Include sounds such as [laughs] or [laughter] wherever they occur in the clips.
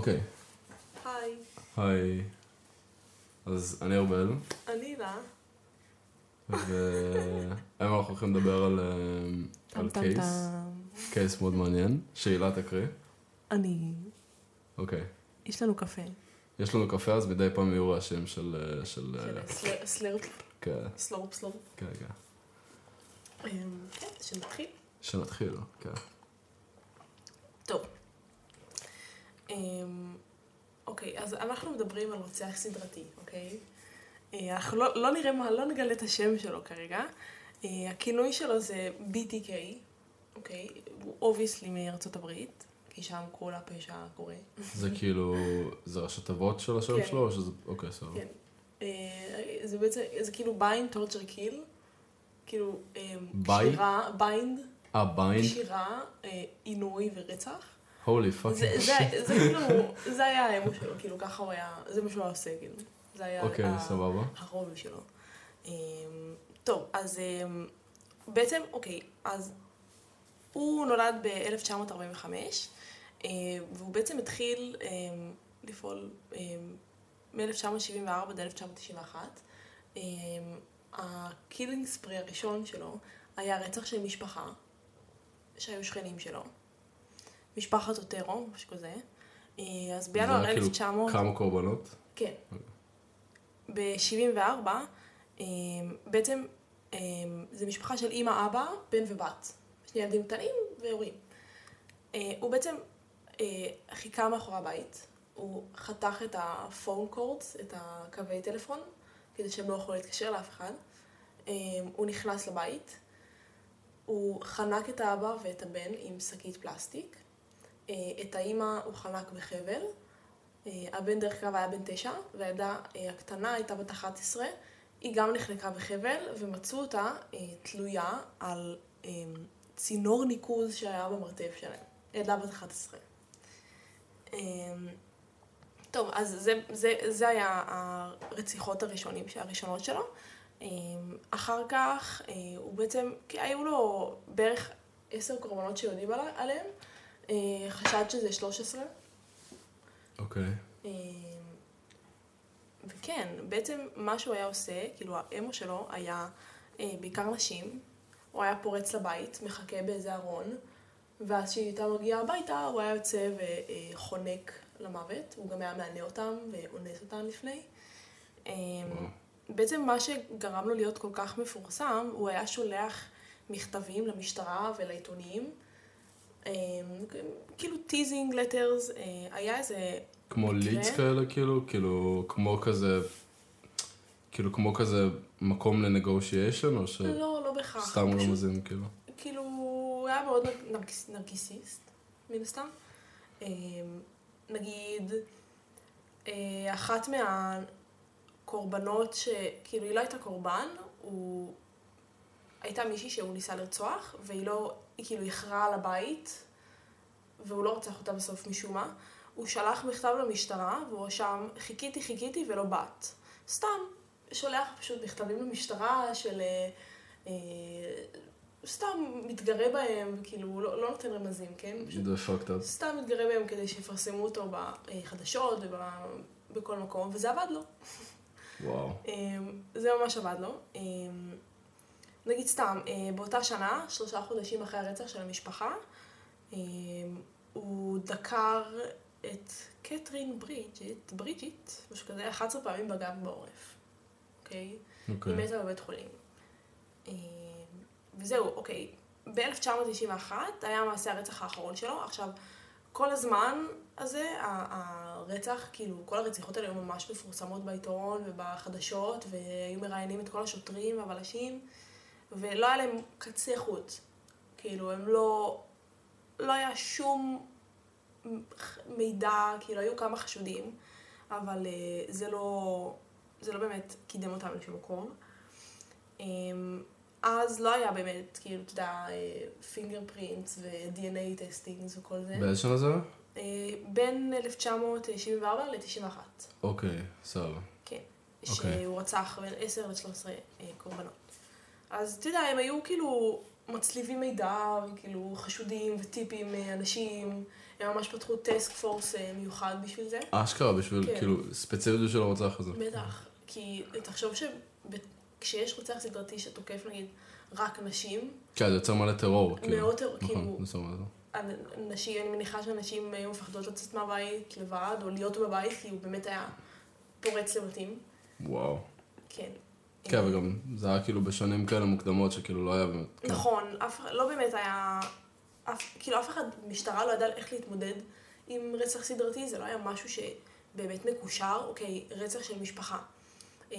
אוקיי, היי, היי. אז אני ארבל, אני הילה. והיום אנחנו הולכים לדבר על, אה, case, אמ. case מאוד מעניין, שהילה תקריא. אני, אוקיי. יש לנו קפה. יש לנו קפה, אז מדי פעם יהיו רעשים של... אה, של... אה, של slur- slurp, כן, slurp, slurp. כן, כן. אמ, כן, שנתחיל. שנתחיל, כן. טוב. אמ, אוקיי, אז אנחנו מדברים על רוצח סדרתי, אוקיי? אה, אנחנו לא, לא נראה מה, לא נגלה את השם שלו כרגע. אה, הכינוי שלו זה BTK, אוקיי? הוא obviously מארצות הברית, כי שם כל הפשע קורה. זה כאילו, זה ראשי תיבות של השם כן. שלו, או שזה... אוקיי, סבבה. כן. אה, זה בעצם, זה כאילו bind, torture kill. כאילו, bi-? קשירה, bind? קשירה, עינוי ורצח. holy fucking. זה, זה כאילו, זה היה ה M.O. שלו, כאילו ככה הוא היה, זה מה שהוא היה עושה, כאילו. זה היה אוקיי, ה- סבבה. הרוב שלו. אמ, טוב, אז אמ, בעצם, אוקיי, אז הוא נולד ב-1945, והוא בעצם התחיל אמ, לפעול אמ, מ-1974 עד 1991. אמ, הקילינג ספרי הראשון שלו היה רצח של משפחה, שהיו שכנים שלו. משפחת אוטרו, משהו כזה. אה, אז בינואר היה כאילו 1900... כמה קורבנות? כן. ב-74, אה, בעצם אה, זה משפחה של אימא, אבא, בן ובת. שני ילדים קטנים והורים. הוא בעצם חיכה מאחורי הבית, הוא חתך את הפון קורדס, את הקווי טלפון, כדי שהם לא יוכלו להתקשר לאף אחד. הוא נכנס לבית, הוא חנק את האבא ואת הבן עם שקית פלסטיק. אה, את האימא הוא חנק בחבל. אה, הבן דרך אגב היה בן תשע, והילדה אה, הקטנה הייתה בת 11. היא גם נחנקה בחבל, ומצאו אותה תלויה על צינור ניקוז שהיה במרתף שלהם. ילדה בת 11. אה, טוב, אז זה, זה, זה היה הרציחות הראשונים, הראשונות שלו. אחר כך הוא בעצם, כי היו לו בערך עשר קורבנות שיודעים עלי- עליהם. אה, חשד שזה 13. אוקיי. אמ, וכן, בעצם מה שהוא היה עושה, כאילו האמו שלו היה אה, בעיקר נשים, הוא היה פורץ לבית, מחכה באיזה ארון, ואז כשהיא הייתה מגיעה הביתה, הוא היה יוצא וחונק למוות, הוא גם היה מענה אותם ואונס אותם לפני. וואו. בעצם מה שגרם לו להיות כל כך מפורסם, הוא היה שולח מכתבים למשטרה ולעיתונים, כאילו teasing letters, היה איזה כמו? leads כאלה, כאילו? כאילו, כמו כזה... כאילו, כמו כזה מקום לנגושיישן, או לא, לא בהכרח. שסתם פשוט, רמזים, כאילו? כאילו, הוא היה מאוד נרגיס, נרגיסיסט, מן הסתם. אמ, נגיד, אה, אחת מהקורבנות, שכאילו היא לא הייתה קורבן, הוא... הייתה מישהי שהוא ניסה לרצוח, והיא לא, היא כאילו איחרה על הבית, והוא לא רצח אותה בסוף משום מה. הוא שלח מכתב למשטרה, והוא שם, חיכיתי, חיכיתי ולא באת. סתם, שולח פשוט מכתבים למשטרה של... אה, אה, סתם מתגרה בהם, וכאילו, לא, לא נותן רמזים, כן? זה fucked up. סתם מתגרה בהם כדי שיפרסמו אותו בחדשות ובכל מקום, וזה עבד לו. וואו. [laughs] אמ, זה ממש עבד לו. נגיד סתם, אה, באותה שנה, שלושה חודשים אחרי הרצח של המשפחה, אמ, הוא דקר את קטרין ברידג'יט, ברידג'יט, משהו כזה, 11 פעמים בגב בעורף, אוקיי? אוקיי. היא מתה בבית חולים. אמ, וזהו, אוקיי. ב-1991 היה מעשה הרצח האחרון שלו. עכשיו, כל הזמן הזה, הרצח, כאילו, כל הרציחות האלה היו ממש מפורסמות בעיתון ובחדשות, והיו מראיינים את כל השוטרים והבלשים, ולא היה להם קצה חוט. כאילו, הם לא... לא היה שום מידע, כאילו, היו כמה חשודים, אבל אה, זה לא... זה לא באמת קידם אותם לשום מקום. אמ, אז לא היה באמת, כאילו, אתה יודע, fingerprints ו-DNA testings וכל זה. באיזה שנה זה? אה, בין 1974 ל-91, אוקיי, סבבה. כן. אוקיי. שהוא רצח בין 10 ל-13 קורבנות. אז אתה יודע, הם היו כאילו מצליבים מידע, וכאילו חשודים וטיפים מאנשים, הם ממש פתחו טסק פורס אה, מיוחד בשביל זה. אשכרה, בשביל, כן. כאילו, ספציפית בשביל הרוצח הזה. בטח, כי תחשוב שכשיש רוצח סדרתי שתוקף נגיד רק נשים, כן, זה יוצר מלא טרור, כאילו. מאוד טרור, נכון, כאילו, זה יוצר מלא טרור. נשים, אני מניחה שאנשים היו מפחדות לצאת מהבית לבד, או להיות בבית, כי הוא באמת היה פורץ לבתים. וואו. כן. כן, וגם זה היה כאילו בשנים כאלה מוקדמות שכאילו לא היה באמת. כן. נכון, אף לא באמת היה, אף, כאילו אף אחד, משטרה לא ידעה איך להתמודד עם רצח סדרתי, זה לא היה משהו שבאמת מקושר, אוקיי, רצח של משפחה. אמ,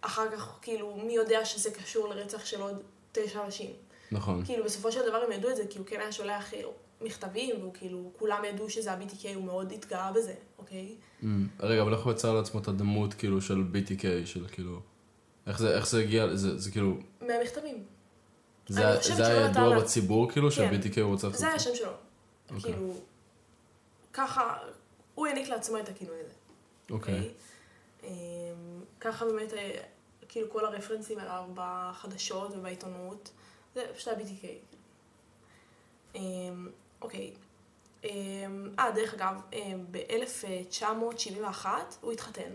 אחר כך, כאילו, מי יודע שזה קשור לרצח של עוד תשע אנשים. נכון. כאילו, בסופו של דבר הם ידעו את זה, כי הוא כן היה שולח אה, מכתבים, והוא כאילו, כולם ידעו שזה ה-BTK, הוא מאוד התגאה בזה, אוקיי? Mm, רגע, אבל איך הוא יצר לעצמו את הדמות כאילו של BTK, של כאילו... איך זה, איך זה הגיע, זה, זה כאילו... מהמכתבים. זה, זה היה ידוע בציבור כאילו כן. ש-BTK הוא רוצח זה היה השם שלו. אוקיי. כאילו, ככה, הוא העניק לעצמו את הכינוי הזה. אוקיי. אמ, ככה באמת, אה, כאילו כל הרפרנסים אליו בחדשות ובעיתונות, זה פשוט ה-BTK. אמ, אוקיי. אמ, אה, דרך אגב, ב-1971 הוא התחתן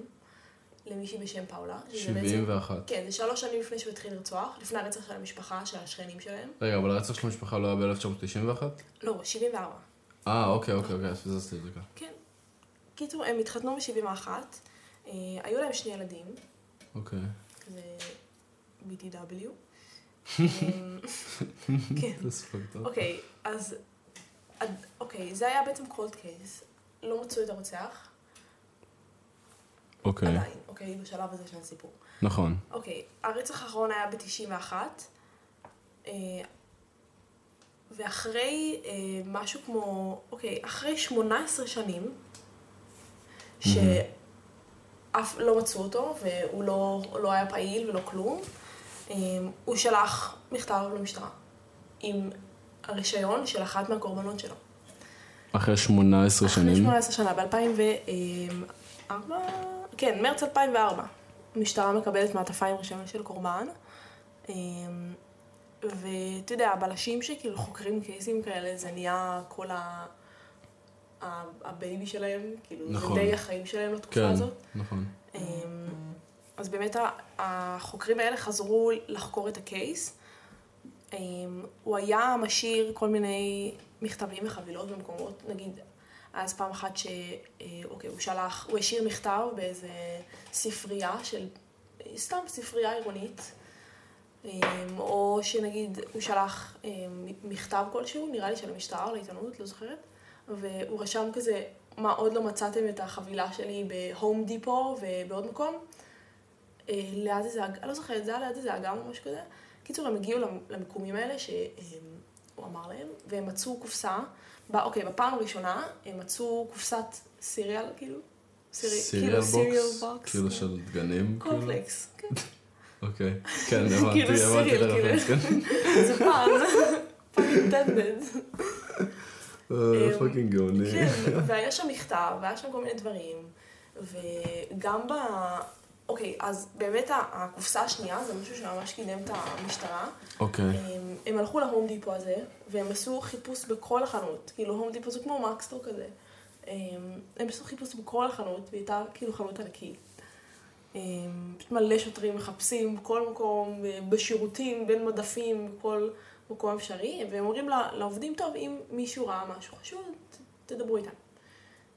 למישהי בשם פאולה. שזה בעצם- 71. כן, זה שלוש שנים לפני שהוא התחיל לרצוח, לפני הרצח של המשפחה, של השכנים שלהם. רגע, אבל הרצח של המשפחה לא היה ב-1991? לא, 74. אה, אוקיי, אוקיי, אוקיי, אז פספסתי את זה כאן. כן. קיצור, הם התחתנו ב-71, אה, היו להם שני ילדים, אוקיי. זה BTW. [laughs] כן. אוקיי, אז, אוקיי, זה היה בעצם קולד קייס. לא מצאו את הרוצח, אוקיי. עדיין, אוקיי, בשלב הזה של הסיפור. נכון. אוקיי, הרצח האחרון היה ב-91, ואחרי אה, משהו כמו, אוקיי, אחרי 18 שנים, שאף לא מצאו אותו, והוא לא, לא היה פעיל ולא כלום, אה, הוא שלח מכתב למשטרה עם הרישיון של אחת מהקורבנות שלו. אחרי 18 אחרי שנים. 18 שנה, ב-2004, כן, מרץ 2004, המשטרה מקבלת מעטפה עם רישיון של קורבן. אמ, ואתה יודע, הבלשים שכאילו חוקרים קייסים כאלה, זה נהיה כל ה... ה baby שלהם, כאילו, נכון. זה די החיים שלהם לתקופה כן, הזאת. נכון. אמ, אז באמת החוקרים האלה חזרו לחקור את הקייס. אמ, הוא היה משאיר כל מיני מכתבים וחבילות במקומות, נגיד, אז פעם אחת ש... אה, הוא שלח, הוא השאיר מכתב באיזה ספרייה של, סתם ספרייה עירונית, אמ, או שנגיד הוא שלח מכתב כלשהו, נראה לי של המשטרה או לעיתונות, לא זוכרת, והוא רשם כזה, מה עוד לא מצאתם את החבילה שלי ב Home Depot ובעוד מקום, אה, ליד איזה, אני לא זוכרת, זה היה ליד איזה אגם או משהו כזה. קיצור, הם הגיעו למ- למיקומים האלה שהוא אמר להם, והם מצאו קופסה, ב, אוקיי, בפעם הראשונה הם מצאו קופסת cereal, כאילו, cereal כאילו cereal box? כאילו של דגנים? כאילו? קורנפלקס, כן, [laughs] אוקיי. כן, [laughs] הבנתי, כאילו הבנתי את ה reference, כן. [laughs] זה פעם, פעם אינטנדד. אה, fucking גאוני. כן, והיה שם מכתב, והיה שם כל מיני דברים, וגם ב... אוקיי, אז באמת הקופסה השנייה זה משהו שממש קידם את המשטרה. אוקיי. הם, הם הלכו ל Home Depot הזה, והם עשו חיפוש בכל החנות. כאילו, Home Depot זה כמו מקסטור כזה. הם, הם עשו חיפוש בכל החנות, והיא הייתה כאילו חנות ענקית. פשוט מלא שוטרים מחפשים בכל מקום, בשירותים, בין מדפים, בכל מקום אפשרי, והם אומרים לעובדים, טוב, אם מישהו ראה משהו חשוב, תדברו איתם.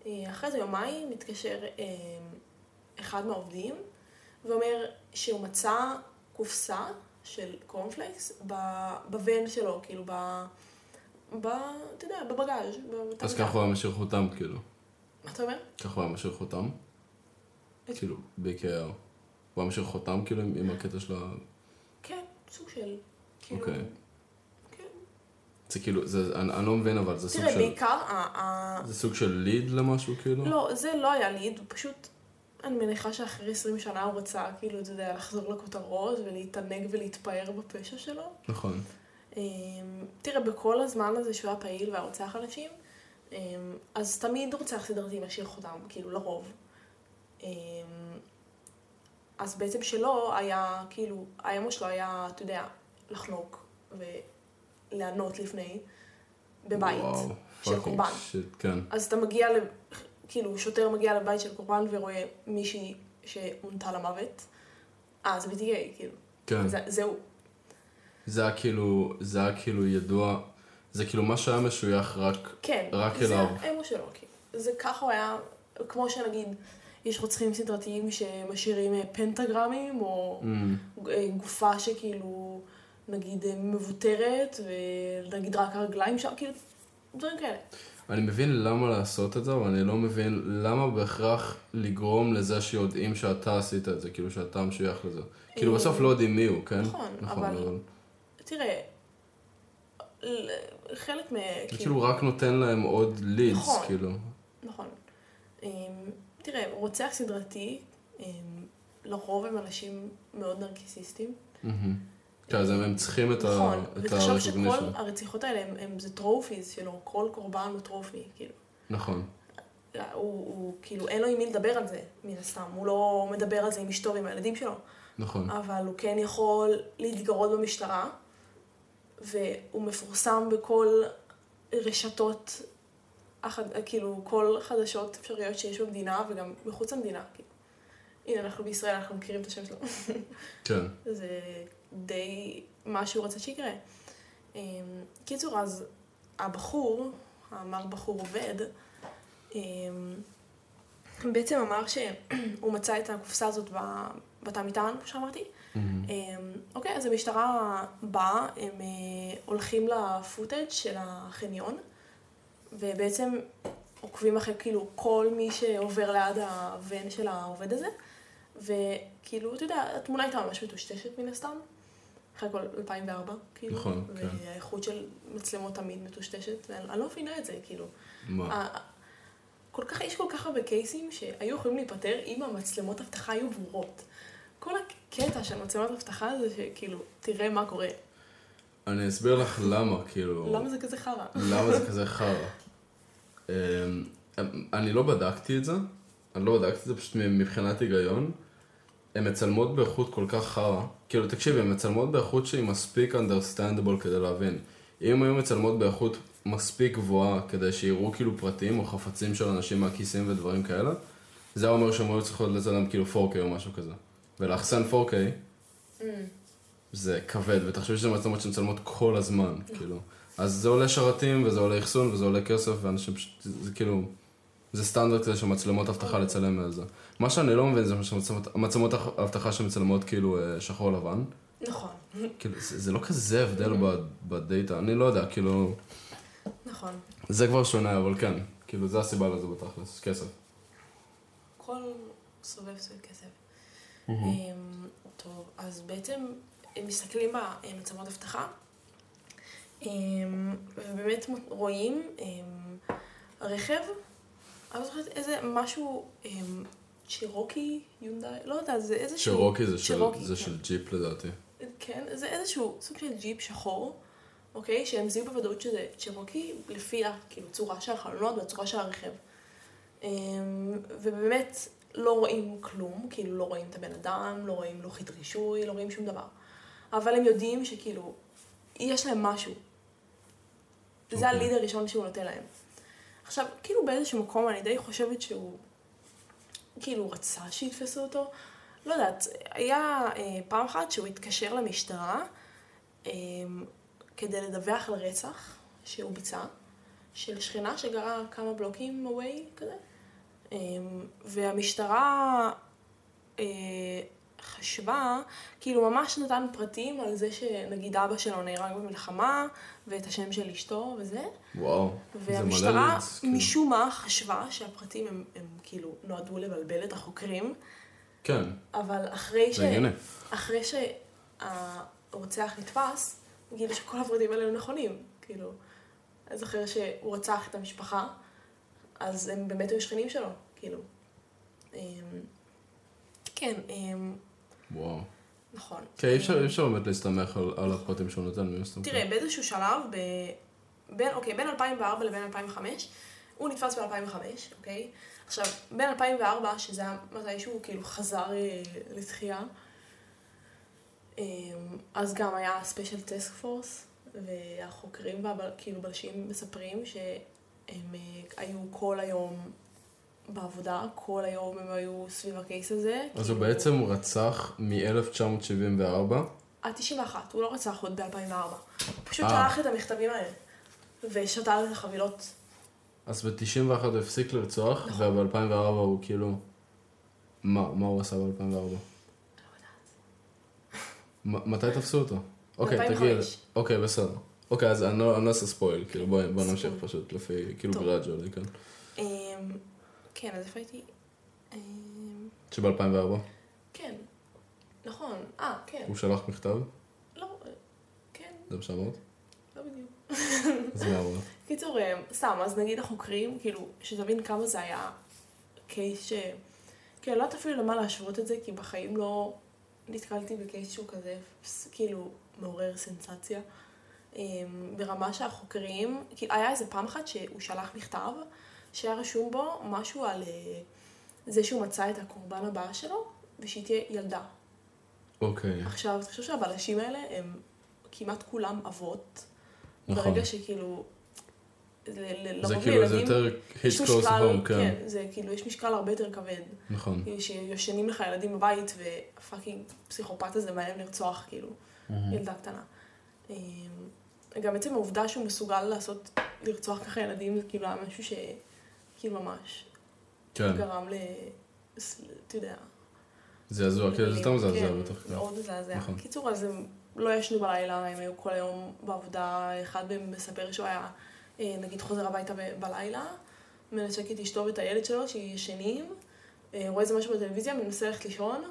אה, אחרי זה יומיים מתקשר אה, אחד מהעובדים, ואומר שהוא מצא קופסה של קורנפלקס בוון שלו, כאילו ב... ב... אתה יודע, בבגאז'. אז. ככה הוא היה משאיר חותם, כאילו. מה אתה אומר? ככה הוא היה משאיר חותם? כאילו, ב-KR. הוא היה משאיר חותם, כאילו, עם הקטע של ה... כן, סוג של... כאילו... אוקיי. כן. זה כאילו, זה, אני, אני לא מבין, אבל זה סוג תראה, של... בעיקר ה... ה- זה סוג של ליד למשהו, כאילו? לא, זה לא היה ליד, פשוט... אני מניחה שאחרי 20 שנה הוא רצה, כאילו, אתה יודע, לחזור לכותרות ולהתענג ולהתפאר בפשע שלו. נכון. אמ, תראה, בכל הזמן הזה שהוא היה פעיל והיה רוצח אנשים, אמ, אז תמיד רוצח סדרתי משאיר חותם, כאילו, לרוב. אמ, אז בעצם שלו היה, כאילו, האמו שלו היה, אתה יודע, לחנוק ולענות לפני, בבית. וואו. של קורבן. כן. אז אתה מגיע. כאילו, שוטר מגיע לבית של קורבן ורואה מישהי שעונתה למוות. אה, זה גיי, כאילו. כן. זה, זהו. זה היה כאילו, זה היה כאילו ידוע, זה כאילו מה שהיה משוייך רק, כן. רק זה אליו. האמו שלו, כאילו. זה ככה הוא היה, כמו שנגיד, יש רוצחים סדרתיים שמשאירים אה, פנטגרמים, או Mm, אה, גופה שכאילו, נגיד, אה, מבוטרת, ונגיד רק הרגליים שם, כאילו, דברים כאלה. אני מבין למה לעשות את זה, אבל אני לא מבין למה בהכרח לגרום לזה שיודעים שאתה עשית את זה, כאילו שאתה משוייך לזה. כאילו בסוף לא יודעים מי הוא, כן? נכון, אבל- תראה, ל- חלק מ... זה כאילו רק נותן להם עוד leads, נכון. כאילו. נכון. אמ, תראה, רוצח סדרתי, אמ, לרוב הם אנשים מאוד נרקיסיסטים. מהמם. כן, אז הם צריכים את ה- נכון, ותחשוב שכל. הרציחות האלה הם, הם זה trophies שלו, כל קורבן הוא trophy, כאילו. נכון. הוא, הוא כאילו, אין לו עם מי לדבר על זה, מן הסתם. הוא לא מדבר על זה עם אשתו ועם הילדים שלו. נכון. אבל הוא כן יכול להתגרות במשטרה, והוא מפורסם בכל רשתות, החד... כאילו, כל חדשות אפשריות שיש במדינה וגם מחוץ למדינה. כאילו. הנה, אנחנו בישראל, אנחנו מכירים את השם שלו. [laughs] כן. זה די מה שהוא רצה שיקרה. אמ, קיצור, אז הבחור, המר בחור עובד, אמ, בעצם אמר שהוא מצא את הקופסה הזאת בתא מטען, כמו שאמרתי. מהמם. אמ, אוקיי, אז המשטרה באה, הם אה, הולכים לפוטאג' של החניון, ובעצם עוקבים אחרי כאילו כל מי שעובר ליד הוון של העובד הזה, וכאילו, אתה יודע, התמונה הייתה ממש מטושטשת מן הסתם, אחרי כל 2004, כאילו, נכון, כן. והאיכות של מצלמות תמיד מטושטשת, ואני אני לא מבינה את זה, כאילו. מה? כל כך, יש כל כך הרבה קייסים שהיו יכולים להיפתר אם המצלמות אבטחה היו ברורות. כל הקטע של מצלמות אבטחה זה שכאילו, תראה מה קורה. אני אסביר לך למה, כאילו... למה זה כזה חרא? למה זה [laughs] כזה חרא? אמ, אני לא בדקתי את זה, אני לא בדקתי את זה פשוט מבחינת היגיון. הן מצלמות באיכות כל כך חרא. כאילו, תקשיבי, הן מצלמות באיכות שהיא מספיק understandable כדי להבין. אם היו מצלמות באיכות מספיק גבוהה כדי שיראו כאילו פרטים או חפצים של אנשים מהכיסים ודברים כאלה, זה היה אומר שהן היו צריכות לצלם כאילו 4K או משהו כזה. ולאחסן 4K Mm, זה כבד, ותחשבי שזה מצלמות שמצלמות כל הזמן, כאילו. אז זה עולה שרתים, וזה עולה אחסון, וזה עולה כסף, ואנשים פשוט, זה, זה כאילו, זה סטנדרט כזה של מצלמות אבטחה לצלם את זה. מה שאני לא מבין זה שמצלמות מצלמות אבטחה שמצלמות כאילו אה, שחור לבן, נכון, כאילו, זה, זה לא כזה הבדל ב- בדאטה, אני לא יודע, כאילו, נכון. זה כבר שונה, אבל כן, כאילו, זה הסיבה לזה בתכלס, כסף. כל סובב סביב כסף. אמ, טוב, אז בעצם הם מסתכלים במצלמות אבטחה, אמ, ובאמת רואים אמ, רכב, אני לא זוכרת איזה משהו, אמ, צ'ירוקי, יונדאי, לא יודעת, זה איזשהו... שרוקי זה של, צ'ירוקי, זה כן. של ג'יפ לדעתי. כן, זה איזשהו סוג של ג'יפ שחור, אוקיי? שהם זיהו בוודאות שזה צ'ירוקי, לפי כאילו צורה של החלונות והצורה של הרכב. אמ, ובאמת לא רואים כלום, כאילו לא רואים את הבן אדם, לא רואים לוחית רישוי, לא רואים שום דבר. אבל הם יודעים שכאילו, יש להם משהו. זה אוקיי. הליד הראשון שהוא נותן להם. עכשיו, כאילו באיזשהו מקום אני די חושבת שהוא, כאילו רצה שיתפסו אותו. לא יודעת, היה אה, פעם אחת שהוא התקשר למשטרה אה, כדי לדווח על רצח שהוא ביצע, של שכנה שגרה כמה בלוקים away כזה. אה, והמשטרה אה, חשבה, כאילו ממש נתן פרטים על זה שנגיד אבא שלו נהרג במלחמה, ואת השם של אשתו וזה. וואו, זה מלא והמשטרה לידס, כאילו. משום מה חשבה שהפרטים הם, הם כאילו נועדו לבלבל את החוקרים, כן, אבל אחרי, ש... זה. אחרי שהרוצח נתפס, גילו שכל הפרטים האלה נכונים, כאילו. אז אחרי שהוא רצח את המשפחה, אז הם באמת היו שכנים שלו, כאילו. אמ, כן, אמ, וואו. נכון. כן, אי אפשר, אי אפשר באמת להסתמך על, על הפרטים שהוא נותן, מן הסתם. תראה, באיזשהו שלב, ב... בין, אוקיי, בין 2004 לבין 2005, הוא נתפס ב-2005, אוקיי? עכשיו, בין 2004, שזה היה מתישהו כאילו חזר אה, לתחייה, אה, אז גם היה special task force, והחוקרים והכאילו בלשים מספרים הם אה, היו כל היום בעבודה, כל היום הם היו סביב ה case הזה. אז הוא כאילו, בעצם רצח מ-1974. עד 91, הוא לא רצח עוד ב-2004. הוא פשוט אה. שלח את המכתבים האלה. ושתל את החבילות. אז ב-91 הוא הפסיק לרצוח, נכון. וב-2004 הוא כאילו... מה, מה הוא עשה ב-2004? מתי תפסו אותו? אוקיי. 2005. אוקיי, בסדר. אוקיי, אז אני לא אני לא אעשה ספויל, כאילו בואי בוא נמשיך. פשוט לפי, כאילו טוב. גראג'ולי, כן. אמ, כן, אז איפה הייתי? אמ, שב-2004 כן. נכון. אה, כן. הוא שלח מכתב, לא, אה, כן, זה מה שאמרת? לא בדיוק. אז מה אמרת? [laughs] קיצור, אה, סתם, אז נגיד החוקרים, כאילו, שתבין כמה זה היה קייס ש... כאילו, לא יודעת אפילו למה להשוות את זה, כי בחיים לא נתקלתי בקייס שהוא כזה, כאילו, מעורר סנסציה. אה, ברמה שהחוקרים, כאילו, היה איזה פעם אחת שהוא שלח מכתב, שהיה רשום בו משהו על אה, זה שהוא מצא את הקורבן הבא שלו, ושהיא תהיה ילדה. אוקיי, עכשיו, תחשוב שהבלשים האלה הם כמעט כולם אבות. נכון. ברגע שכאילו... זה כאילו, זה לילדים יותר hit close home, כן. זה כאילו, יש משקל הרבה יותר כבד. נכון. כאילו, שישנים לך ילדים בבית, והפאקינג פסיכופת הזה מאיים לרצוח, כאילו, ילדה קטנה. אמ, גם עצם העובדה שהוא מסוגל לעשות, לרצוח ככה ילדים, זה כאילו היה משהו ש... כאילו ממש כן, גרם ל... אתה יודע, זעזוע, כאילו זה יותר מזעזע כן, בטח. כן. מאוד מזעזע. נכון. קיצור, אז הם לא ישנו בלילה, הם היו כל היום בעבודה, אחד מהם מספר שהוא היה, אה, נגיד, חוזר הביתה בלילה, מנשק את אשתו ואת הילד שלו, שישנים, אה, רואה איזה משהו בטלוויזיה, מנסה ללכת לישון,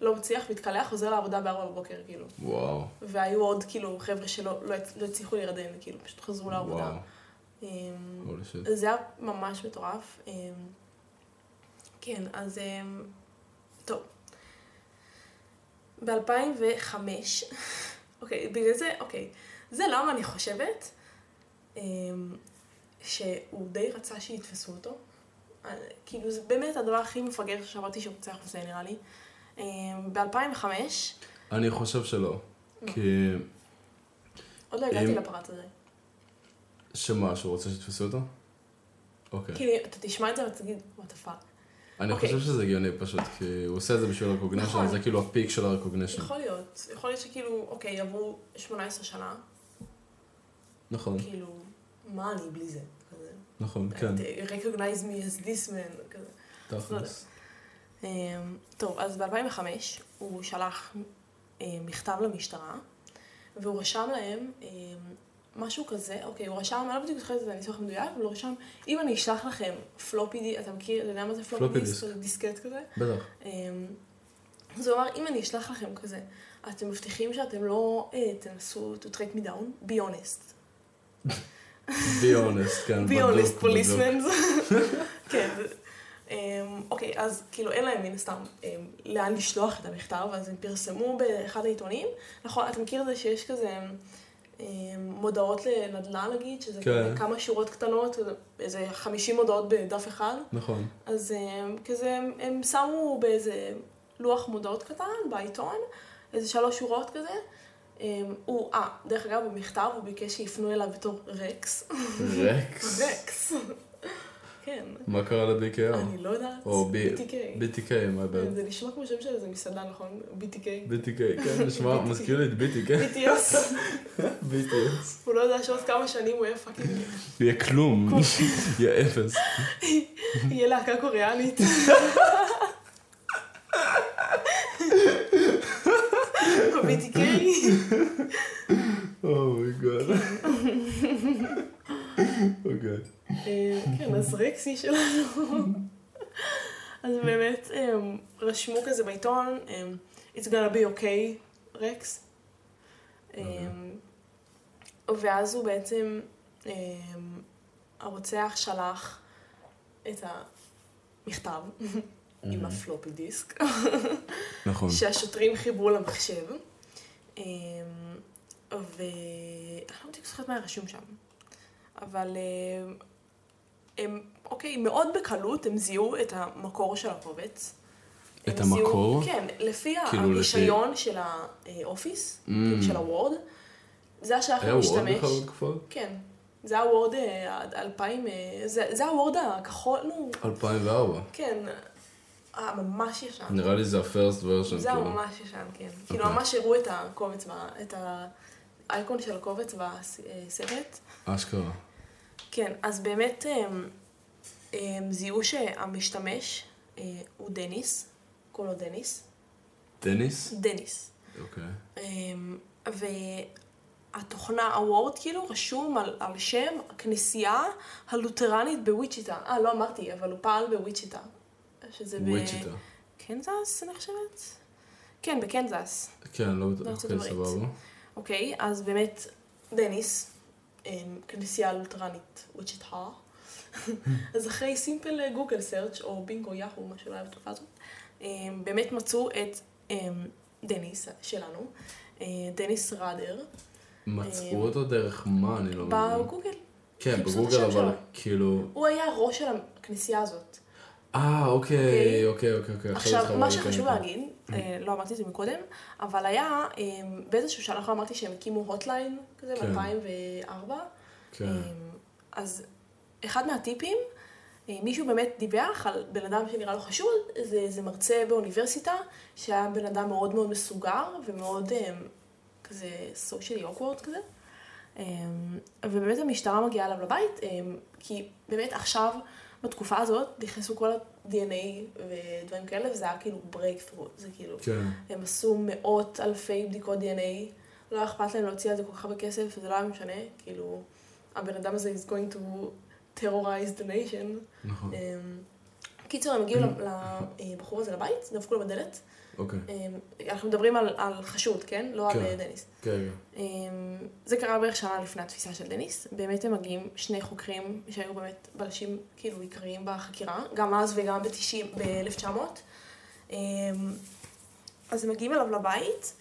לא מצליח, מתקלח, חוזר לעבודה בארבע בבוקר, כאילו. וואו, והיו עוד, כאילו, חבר'ה שלא לא, לא הצליחו להירדם, כאילו, פשוט חזרו לעבודה. וואו. זה היה ממש מטורף. אמ, כן, אז אמ, טוב. ב-2005, [laughs] אוקיי, בגלל זה, אוקיי, זה למה אני חושבת אמ, שהוא די רצה שיתפסו אותו. אה, כאילו, זה באמת הדבר הכי מפגר ששמעתי שהוא רוצח וזה נראה לי. אמ, ב-2005, אני חושב שלא. כי... עוד לא הגעתי לפרט הזה. שמה, שהוא רוצה שיתפסו אותו? אוקיי. כאילו, אתה תשמע את זה ואתה תגיד, what the fuck. אני אוקיי. חושב שזה הגיוני פשוט, כי הוא עושה את זה בשביל הרקוגנשן, נכון. זה כאילו הפיק של הרקוגנשן. יכול להיות. יכול להיות שכאילו, אוקיי, עברו 18 שנה, נכון, כאילו, מה אני בלי זה? כזה. נכון, כן, recognize me as this man, כזה. לא תכלס. אמ, טוב, אז ב-2005 הוא שלח אה, מכתב למשטרה, והוא רשם להם אמ, משהו כזה, אוקיי, הוא רשם, אני לא בדיוק זוכרת את זה הניסוח המדויק, אבל הוא רשם, אם אני אשלח לכם פלופי אתה מכיר, אתה יודע מה זה פלופי פלופי דיסק. דיסק? דיסקט כזה? בטח. אמ, אז הוא אמר, אם אני אשלח לכם כזה, אתם מבטיחים שאתם לא אה, תנסו to track me down, be honest. be honest, כן, be honest policemen. כן. אמ, אוקיי, אז כאילו אין להם מן הסתם אמ, לאן לשלוח את המכתב, אז הם פרסמו באחד העיתונים. נכון, אתה מכיר את זה שיש כזה מודעות לנדל"ן נגיד, שזה כן. כמה שורות קטנות, איזה 50 מודעות בדף אחד. נכון. אז הם, כזה, הם, הם שמו באיזה לוח מודעות קטן בעיתון, איזה שלוש שורות כזה. הם, הוא, אה, דרך אגב, במכתב הוא ביקש שיפנו אליו בתור רקס. רקס. רקס. כן. מה קרה ל-BKR? אני לא יודעת. או BTK. BTK, my bad. זה נשמע כמו שם של איזה מסעדה, נכון? BTK. BTK, כן, [laughs] נשמע. מזכיר לי את BTK. BTS. [laughs] BTS. הוא לא יודע שעוד כמה שנים הוא יהיה fucking, יהיה כלום, [laughs] יהיה אפס. יהיה להקה קוריאנית. ב-BTK. אומייגוד. אוקיי. אה, כן, אז רקסי שלנו. אז באמת, הם רשמו כזה בעיתון, הם, It's gonna be okay, רקס. הם, ואז הוא בעצם, הרוצח שלח את המכתב עם הפלופי דיסק, נכון. שהשוטרים חיברו למחשב. אמ, ואני לא זוכרת מה רשום שם, אבל אמ, הם, אוקיי, מאוד בקלות הם זיהו את המקור של הקובץ. את הם זיהו- המקור? כן, לפי כאילו, הרישיון של האופיס, Mm. כאילו של הוורד, זה היה שייך היה וורד למשתמש. בכלל בתקופה? כן, זה הוורד עד 2000, אה, זה זה הוורד הכחול, נו, 2004. כן, אה, ממש ישן. נראה לי זה ה-first version, זה כאילו. ממש ישן, כן. כאילו אוקיי. ממש הראו את הקובץ, את האייקון של הקובץ בסרט. אשכרה. כן, אז באמת הם, הם זיהו שהמשתמש אה, הוא דניס, קוראים לו דניס. דניס? דניס. אוקיי. אמ, והתוכנה, ה Word כאילו רשום על, על שם הכנסייה הלותרנית בוויצ'יטה. אה, לא אמרתי, אבל הוא פעל בוויצ'יטה. שזה ב... וויצ'יטה. קנזס, אני חושבת? כן, בקנזס. כן, לא בטוח. בארצות אוקיי, הברית. סבבה. אוקיי, אז באמת, דניס, אמ, כנסייה לותרנית וויצ'יטה. [laughs] אז אחרי simple Google search או Bing או Yahoo, מה שלא היה בתקופה הזאת, אמ, באמת מצאו את אמ, דניס שלנו, אה, דניס ראדר, מצאו אותו דרך מה? אני לא מבין. בגוגל. כן, בגוגל, אבל. כאילו... הוא היה הראש של הכנסייה הזאת. אה, אוקיי, אוקיי, אוקיי, אוקיי. עכשיו, מה שחשוב להגיד, לא אמרתי את זה מקודם, אבל היה, אמ, באיזשהו שלב אמרתי שהם הקימו הוטליין כזה כן. ב-2004, כן. אמ, אז אחד מהטיפים, אה, מישהו באמת דיווח על בן אדם שנראה לו חשוד, זה, זה מרצה באוניברסיטה, שהיה בן אדם מאוד מאוד מסוגר ומאוד כזה סושיאלי אוקוורד כזה. אמ, ובאמת המשטרה מגיעה אליו לבית, כי באמת עכשיו, בתקופה הזאת, נכנסו כל ה-DNA ודברים כאלה, וזה היה כאילו breakthrough, זה כאילו, כן. הם עשו מאות אלפי בדיקות DNA, לא היה אכפת להם להוציא על זה כל כך הרבה כסף, וזה לא היה משנה, כאילו, הבן אדם הזה is going to terrorize the nation. נכון. אמ, קיצור, הם הגיעו לבחור הזה לבית, דפקו לו בדלת. אוקיי. אמ, אנחנו מדברים על, על חשוד, כן? לא כן. על אה, דניס. כן, כן. אמ, זה קרה בערך שנה לפני התפיסה של דניס. באמת הם מגיעים שני חוקרים שהיו באמת בלשים כאילו עיקריים בחקירה, גם אז וגם ב-90, ב-1900. אמ, אז הם מגיעים אליו לבית,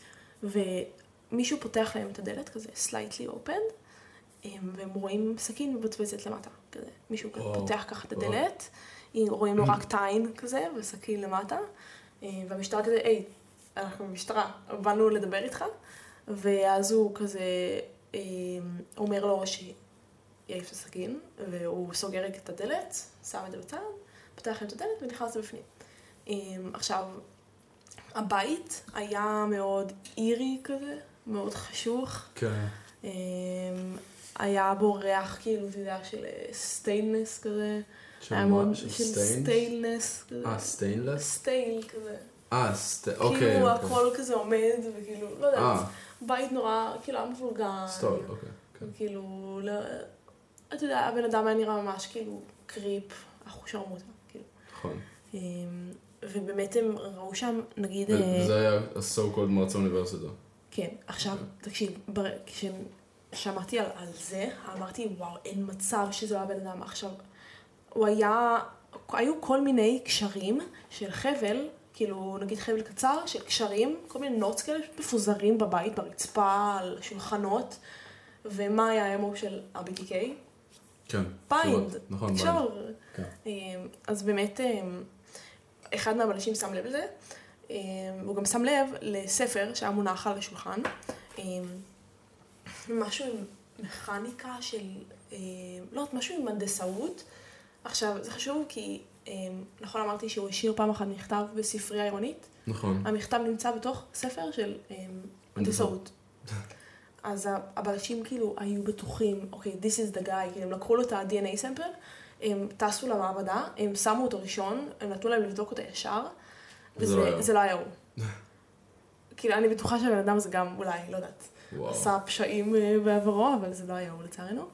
ומישהו פותח להם את הדלת, כזה slightly open, אמ, והם רואים סכין מבצבצת למטה, כזה. מישהו וואו, פותח ככה את וואו. הדלת, רואים לו רק העין כזה, וסכין למטה, והמשטרה כזה, היי, אנחנו במשטרה, באנו לדבר איתך. ואז הוא כזה אה, אומר לו שיעיף את הסכין, והוא סוגר את הדלת, שם את זה בצד, פותח את הדלת ונכנס לבפנים. אה, עכשיו, הבית היה מאוד אירי כזה, מאוד חשוך. כן. אה, היה בו ריח כאילו, אתה יודע, של סטיינלס כזה. היה מה? מאוד- של? סטיינלס כזה. אה, סטיינלס? סטייל כזה. אה, סט... אוקיי. כאילו אוקיי. הכל כזה עומד, וכאילו, לא יודעת, אה, בית נורא, כאילו, היה מבולגן. סטול, אוקיי. כאילו, לא... אתה יודע, הבן אדם היה נראה ממש כאילו קריפ, אחושרמוטה, כאילו. נכון. אמ, ובאמת הם ראו שם, נגיד, אה, וזה היה ה-so called מרצה אוניברסיטה. כן, עכשיו, אוקיי. תקשיב, כששמעתי על, על זה, אמרתי, וואו, אין מצב שזה לא הבן אדם. עכשיו, הוא היה, היו כל מיני קשרים של חבל, כאילו, נגיד חבל קצר, של קשרים, כל מיני knots כאלה מפוזרים בבית, ברצפה, על שולחנות, ומה היה ה M.O. של ה-BTK? כן. bind, שורות. נכון, bind. לקשור. כן. אמ, אז באמת, אמ, אחד מהבלשים שם לב לזה, אמ, הוא גם שם לב לספר שהיה מונח על השולחן, משהו עם מכניקה של, לא יודעת, משהו עם הנדסאות. עכשיו, זה חשוב כי, אמ, נכון אמרתי שהוא השאיר פעם אחת מכתב בספרייה עירונית, נכון. המכתב נמצא בתוך ספר של אמ, הנדסאות. אז ה- הבלשים כאילו היו בטוחים, אוקיי, this is the guy, כאילו הם לקחו לו את ה-DNA סמפל, הם טסו למעבדה, הם שמו אותו ראשון, הם נתנו להם לבדוק אותו ישר, וזה לא היה הוא. וזה לא היה הוא. כאילו, אני בטוחה שהבן אדם הזה גם, אולי, לא יודעת, וואו. עשה פשעים אה, בעברו, אבל זה לא היה הוא לצערנו.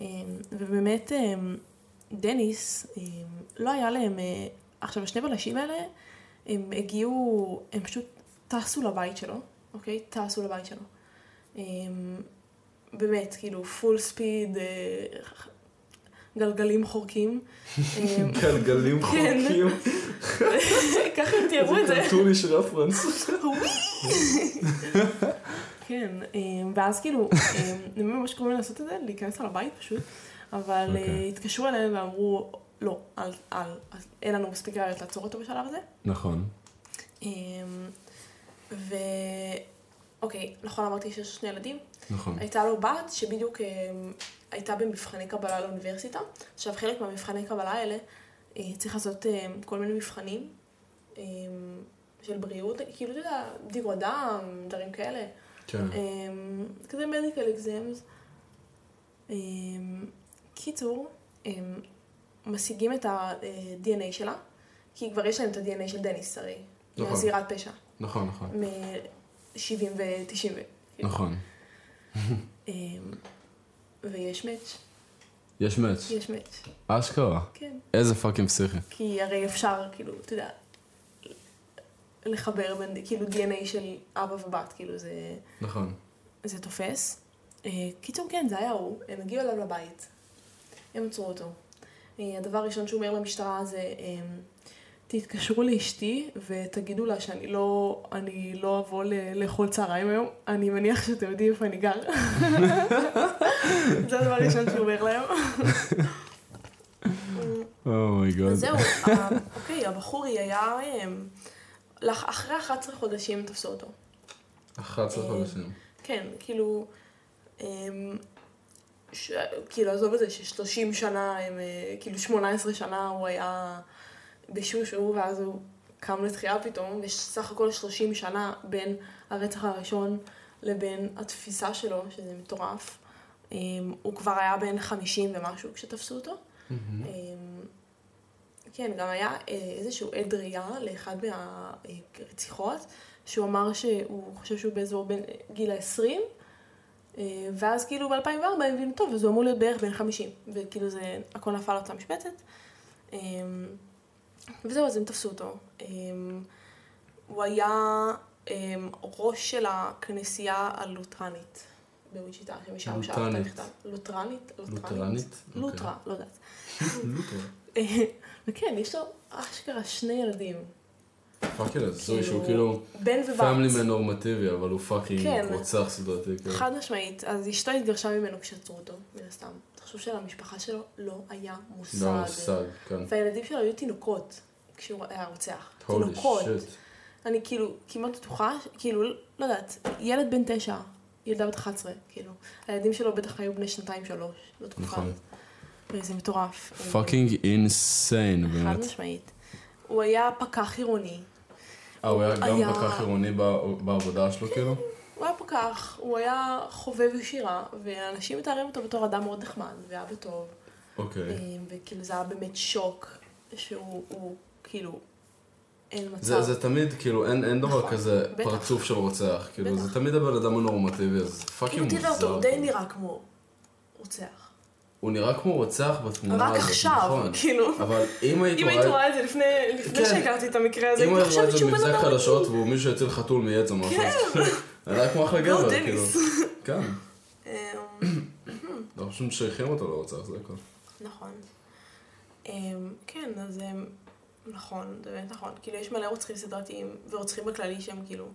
אה, ובאמת, דניס, אה, לא היה להם, אה, עכשיו, השני בלשים האלה, הם הגיעו, הם פשוט טסו לבית שלו, אוקיי? טסו לבית שלו. אה, באמת, כאילו, פול ספיד, אה, גלגלים חורקים. אה, [laughs] גלגלים כן. חורקים. [laughs] ככה הם תיארו את זה. קרטוניש [laughs] רפרנס. כן, אמ, ואז כאילו, אמ, הם ממש קוראים לעשות את זה, להיכנס על הבית פשוט, אבל אוקיי. אה, התקשרו אליהם ואמרו, לא, אל, אל, אל, אין לנו מספיק ראיות לעצור אותו בשלב הזה. נכון. אמ, ו... אוקיי, נכון אמרתי שיש שני ילדים? נכון. הייתה לו בת שבדיוק אה, הייתה במבחני קבלה לאוניברסיטה. עכשיו, חלק מהמבחני קבלה האלה, אה, צריך לעשות כל מיני מבחנים של בריאות, כאילו, אתה יודע, בדיקות דם, דברים כאלה. כן. אה, כזה מדיקל אקזמס. קיצור, אה, משיגים את ה-DNA שלה, כי כבר יש להם את ה-DNA של דניס הרי, נכון. מהזירת פשע, נכון, נכון. מ-70 ו-90. נכון. [laughs] ויש מאץ', יש מאץ'. יש מאץ', אשכרה. כן. איזה fucking פסיכי. כי הרי אפשר, כאילו, אתה יודע, לחבר בין, כאילו, DNA של אבא ובת, כאילו, זה, נכון. זה תופס. אה, קיצור, כן, זה היה הוא, הם הגיעו אליו לבית, הם עצרו אותו. אה, הדבר הראשון שהוא אומר למשטרה זה, אה, תתקשרו לאשתי ותגידו לה שאני לא, אני לא אבוא לאכול צהריים היום, אני מניח שאתם יודעים איפה אני גר. [laughs] זה הדבר הראשון שהוא אומר להם. אומייגוד. זהו, ה- אוקיי, הבחורי היה, אמ, לאח- אחרי 11 חודשים תפסו אותו. 11 אה, חודשים. כן, כאילו, אמ, ש- כאילו, עזוב את זה ש-30 שנה, הם, אה, כאילו 18 שנה הוא היה בשושו, ואז הוא קם לתחייה פתאום, ויש סך הכל 30 שנה בין הרצח הראשון לבין התפיסה שלו, שזה מטורף. אמ, הוא כבר היה בן 50 ומשהו כשתפסו אותו. אמ, כן, גם היה אה, איזשהו עד ראייה לאחד מהרציחות, שהוא אמר שהוא חושב שהוא באזור בין גיל ה-20, ואז כאילו ב-2004 הם הבינו, טוב, אז הוא אמור להיות בערך בן 50, וכאילו זה, הכל נפל על אותה משבצת. אמ, וזהו, אז הם תפסו אותו. אמ, הוא היה ראש של הכנסייה הלוטרנית בוויצ'יטה, שמשם שאל אותה לוטרנית. נכתב. לוטרנית? לוטרנית? לוטרה, לא יודעת. [laughs] לוטרה. וכן, יש לו אשכרה שני ילדים. fucking הזוי כאילו, שהוא כאילו בן ובת. family man נורמטיבי, אבל הוא fucking כן. רוצח סדרתי. כאילו. חד משמעית. אז אשתו התגרשה ממנו כשעצרו אותו, מן הסתם. תחשוב שלמשפחה שלו לא היה מושג. לא מושג, כן. והילדים שלו היו תינוקות כשהוא היה רוצח. תינוקות. אני כאילו כמעט בטוחה, כאילו, לא יודעת, ילד בן תשע, ילדה בת 11, כאילו. הילדים שלו בטח היו בני שנתיים שלוש, בתקופה נכון. הזאת. זה מטורף. פאקינג אינסיין, חד באמת. משמעית. הוא היה פקח עירוני. אה, הוא היה גם פקח עירוני בעבודה שלו, כאילו? הוא היה פקח, הוא היה חובב שירה, ואנשים מתארים אותו בתור אדם מאוד נחמד, ואבא טוב. אוקיי. אה, וכאילו זה היה באמת שוק, שהוא הוא, כאילו, אין מצב. זה, זה תמיד, כאילו, אין, אין דבר נכון, כזה בטח. פרצוף של רוצח. כאילו, בטח. זה תמיד הבן אדם הנורמטיבי, אז זה כאילו fucking תראה אותו, מוזר. הוא די נראה כמו רוצח. הוא נראה כמו רוצח בתמונה רק הזאת, עכשיו, נכון. כאילו. אבל אם היית אם היית רואה את זה לפני כן. שהכרתי את המקרה הזה, אם היית רואה את זה במבזק חדשות. והוא מישהו יציל חתול מעץ או משהו, אז [laughs] היה כמו אחלה גבר, לא, כאילו. [laughs] כן. אמ, אנחנו פשוט משייכים אותו לרוצח, זה הכל. נכון. אמ, כן, אז אמ, נכון, זה באמת נכון. כאילו, יש מלא רוצחים סדרתיים, ורוצחים בכללי שהם כאילו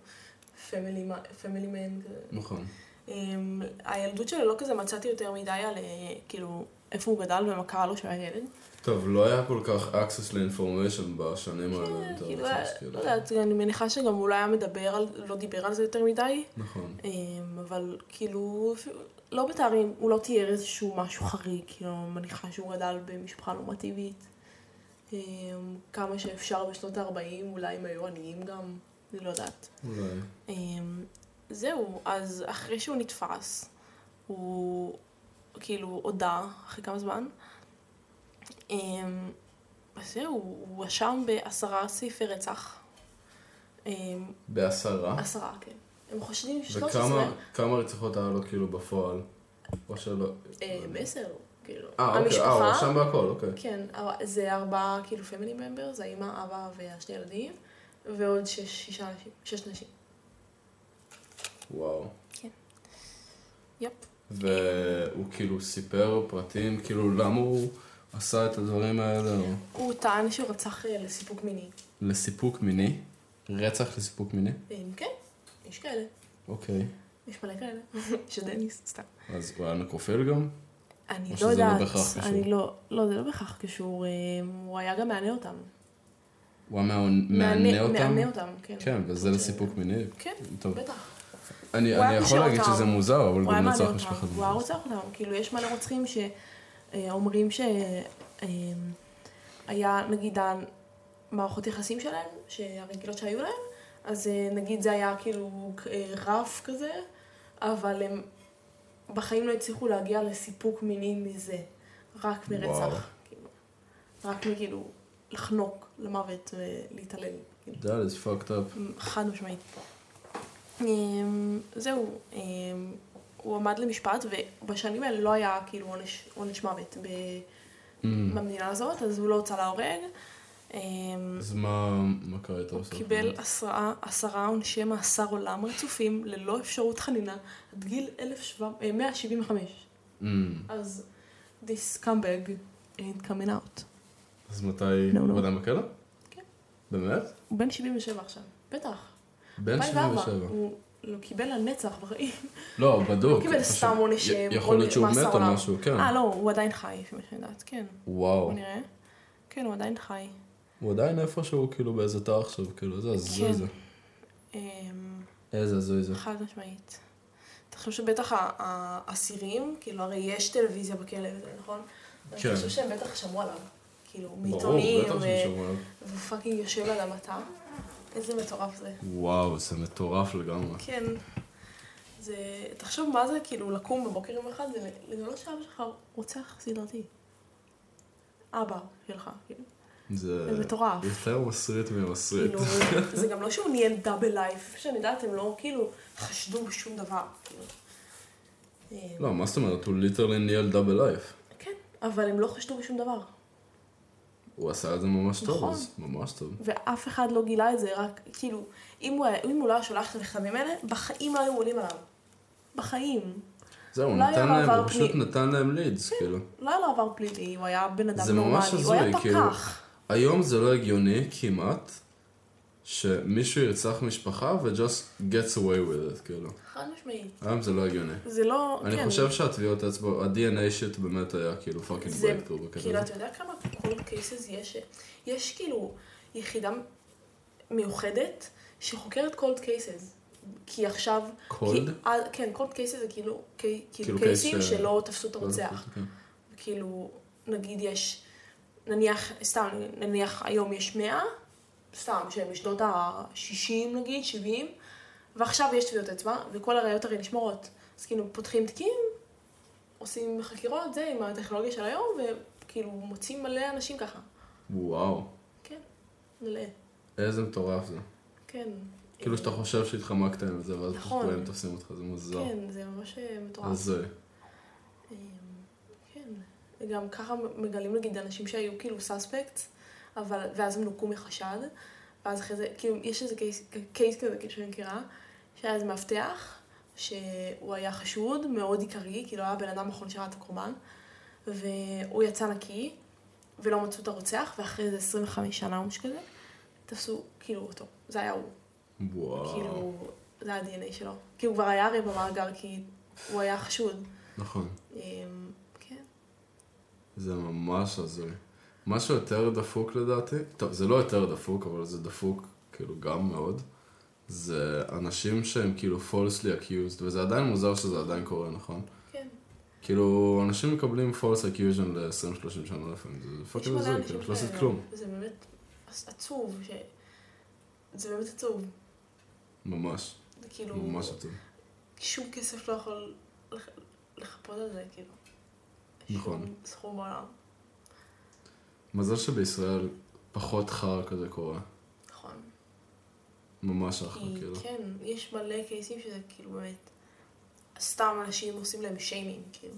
פמילי מן. נכון. אמ, הילדות שלו לא כזה מצאתי יותר מדי על אה, כאילו איפה הוא גדל ומה קרה לו כשהוא היה ילד. טוב, לא היה כל כך access ל-information בשנים האלה. כן, כאילו, כאילו. לא יודעת, אני מניחה שגם הוא לא היה מדבר על, לא דיבר על זה יותר מדי, נכון. אמ, אבל כאילו, לא מתארים, הוא לא תיאר איזשהו משהו חריג, כאילו, מניחה שהוא גדל במשפחה נורמטיבית. אמ, כמה שאפשר בשנות ה-40, אולי הם היו עניים גם, אני לא יודעת. אולי. זהו, אז אחרי שהוא נתפס, הוא כאילו הודה אחרי כמה זמן. אמ, אז זהו, הוא הואשם בעשרה סעיפי רצח. אמ, בעשרה? עשרה, כן. הם חושדים 13. וכמה כמה רציחות היה לו כאילו בפועל? או שלא? אמ, עשר, כאילו. אה, אוקיי, אה, הוא רשם בהכל, אוקיי. כן, אר- זה ארבעה כאילו פמילי ממברס, האמא, אבא והשני ילדים, ועוד שש, שישה שש נשים. וואו. יופ. והוא כאילו סיפר פרטים, כאילו למה הוא עשה את הדברים האלה, או הוא טען שהוא רצח אה, לסיפוק מיני. לסיפוק מיני? רצח לסיפוק מיני? אמ, כן, יש כאלה. אוקיי. יש מלא כאלה. [laughs] יש דניס, סתם. אז הוא היה נקרופיל גם? אני או לא שזה לא יודעת, בהכרח קשור? אני לא, לא, זה לא בהכרח קשור, אה, הוא היה גם מענה אותם. הוא היה מענה אותם? מענה אותם, כן. כן, וזה לסיפוק מיני? כן. בטח. אני אני יכול להגיד. שזה מוזר, אבל גם מעניין נרצח אותם, משפחת הוא היה. רוצח אותם, כאילו יש מלא רוצחים שאומרים שהיה נגיד המערכות יחסים שלהם, שהרגילות שהיו להם, אז אה, נגיד זה היה כאילו אה, רף כזה, אבל הם בחיים לא הצליחו להגיע לסיפוק מיני מזה, רק. מרצח, כאילו, רק מכאילו לחנוק למוות ולהתעלל, כאילו. That is fucked up. חד משמעית. אמ, זהו, אמ, הוא עמד למשפט, ובשנים האלה לא היה כאילו עונש, עונש מוות ב- Mm. במדינה הזאת, אז הוא לא הוצא להורג. אמ, אז מה מה קרה איתו? הוא? קיבל עשרה, עשרה עונשי מאסר עולם רצופים, ללא אפשרות חנינה, עד גיל 1700 אה, 175. Mm. אז this scumbag ain't coming out. אז מתי No, no. הוא עדיין בכלא? כן. באמת? הוא בן 77 עכשיו, בטח. בן 2004, 77. הוא לא קיבל לנצח בחיים. לא, בדוק. הוא קיבל פשוט- סתם עונש, י- יכול להיות שהוא מאסר מת או עולם. משהו, כן. אה, לא, הוא עדיין חי, לפי מה שאני יודעת, כן. וואו. בוא נראה. כן, הוא עדיין חי. הוא עדיין איפשהו כאילו באיזה תא עכשיו, כאילו, זה הזוי כן. זה. אמ, איזה הזוי זה. חד משמעית. אתה חושב שבטח האסירים, כאילו, הרי יש טלוויזיה בכלא נכון? כן. אתה חושב שהם בטח שמעו עליו. כאילו, מעיתונים. ופאקינג יושב על המטה. איזה מטורף זה. וואו, זה מטורף לגמרי. כן. זה... תחשוב מה זה כאילו לקום בבוקר יום אחד ולגלות שאבא שלך רוצח סדרתי. אבא שלך, כאילו. זה זה מטורף. יותר מסריט ממסריט. כאילו, זה גם לא שהוא ניהל double life, שאני יודעת, הם לא כאילו חשדו בשום דבר, כאילו. לא, מה זאת אומרת? הוא literally ניהל double life. כן, אבל הם לא חשדו בשום דבר. הוא עשה את זה ממש טוב, נכון. אז ממש טוב. ואף אחד לא גילה את זה, רק, כאילו, אם הוא, היה- אם הוא לא היה שולח את המכתבים האלה, בחיים לא היו עולים עליו. בחיים. זהו, אולי נתן להם, הוא פשוט פנים. נתן להם leads, כאילו. לא היה לו עבר פלילי, הוא היה בן אדם נורמלי, הוא היה הזוי, כאילו. פקח. היום זה לא הגיוני כמעט שמישהו ירצח משפחה ו-just gets away with it, כאילו. חד משמעית. היום זה לא הגיוני. זה לא, אני כן. חושב שהטביעות אצבע, ה- DNA shit באמת היה כאילו fucking זה, בקטע כאילו. אתה יודע כמה cold cases יש? יש כאילו יחידה מיוחדת שחוקרת cold cases. כי עכשיו... Cold? כי, על, כן, cold cases זה כאילו, כאילו כאילו קייסים ש- שלא תפסו את הרוצח. כן. כאילו, נגיד יש, נניח, סתם, נניח היום יש 100, סתם, שהם משנות ה-60 נגיד, 70, ועכשיו יש טביעות אצבע, וכל הראיות הרי נשמרות. אז כאילו, פותחים תיקים, עושים חקירות, זה, עם הטכנולוגיה של היום, וכאילו, מוצאים מלא אנשים ככה. וואו, כן, מלא. איזה מטורף זה. כן. כאילו שאתה חושב שהתחמקת עם זה, ואז פשוט נכון. באים תופסים אותך, זה מוזר. כן, זה ממש אה, מטורף. הזוי. אמ, כן, וגם ככה מגלים נגיד אנשים שהיו כאילו סאספקט, אבל, ואז הם נוקו מחשד, ואז אחרי זה, כאילו, יש איזה קייס, קייס כזה, כאילו שאני מכירה, שהיה איזה מאבטח, שהוא היה חשוד, מאוד עיקרי, כאילו היה הבן אדם האחרון שראה את הקורבן, והוא יצא נקי, ולא מצאו את הרוצח, ואחרי איזה 25 שנה או משהו כזה, תפסו כאילו אותו, זה היה הוא, וואו. כאילו, זה ה-DNA שלו. כי הוא כבר היה הרי במאגר, כי הוא היה חשוד. נכון. אמ, כן. זה ממש הזוי. משהו יותר דפוק לדעתי, טוב, זה לא יותר דפוק, אבל זה דפוק כאילו גם מאוד, זה אנשים שהם כאילו falsely accused, וזה עדיין מוזר שזה עדיין קורה, נכון? כן. כאילו, אנשים מקבלים false accusation ל-20-30 שנה לפעמים, זה fucking הזוי, כאילו, לא עשית. כלום. זה באמת עצוב, ש... זה באמת עצוב. ממש, זה כאילו... ממש עצוב. שום כסף לא יכול לח- לחפות על זה, כאילו. נכון. שום סכום בעולם. מזל שבישראל פחות חרא כזה קורה. נכון. ממש אחלה, כאילו. כן, יש מלא קייסים שזה כאילו באמת... סתם אנשים עושים להם שיימינג, כאילו.